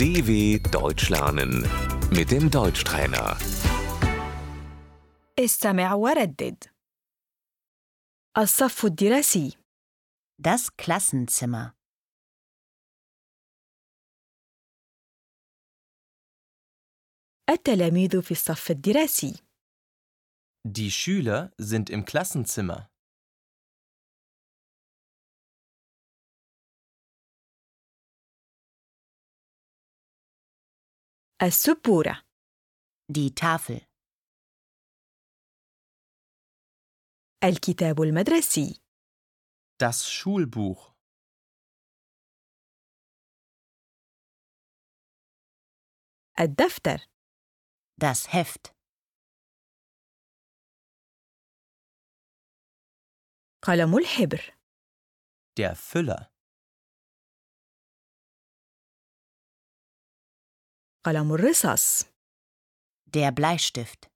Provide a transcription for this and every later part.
DW Deutsch lernen mit dem Deutschtrainer. استمع وردد الصف الدراسي Das Klassenzimmer. التلاميذ في الصف الدراسي Die Schüler sind im Klassenzimmer. السبورة. دي تافل الكتاب المدرسي. Das Schulbuch. الدفتر. Das Heft. قلم الحبر. Der Füller. قلم الرصاص Der Bleistift.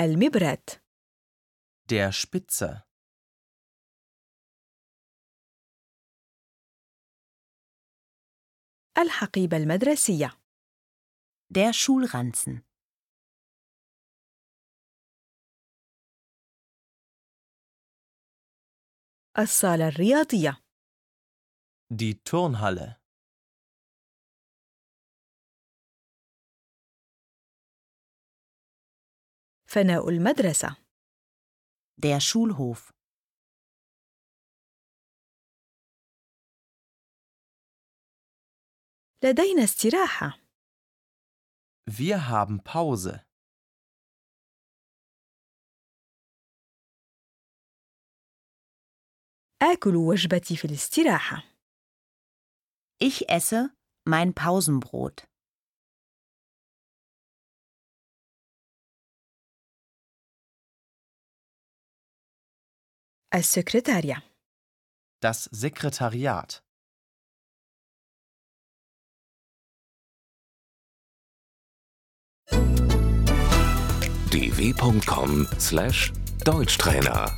المبرد Der Spitzer. الحقيبة المدرسية Der Schulranzen. الصالة الرياضية Die Turnhalle. فناء المدرسة Der Schulhof. لدينا استراحة Wir haben Pause. آكل وجبتي في الاستراحة Ich esse mein Pausenbrot. السكرتارية Das Sekretariat. dw.com/deutschtrainer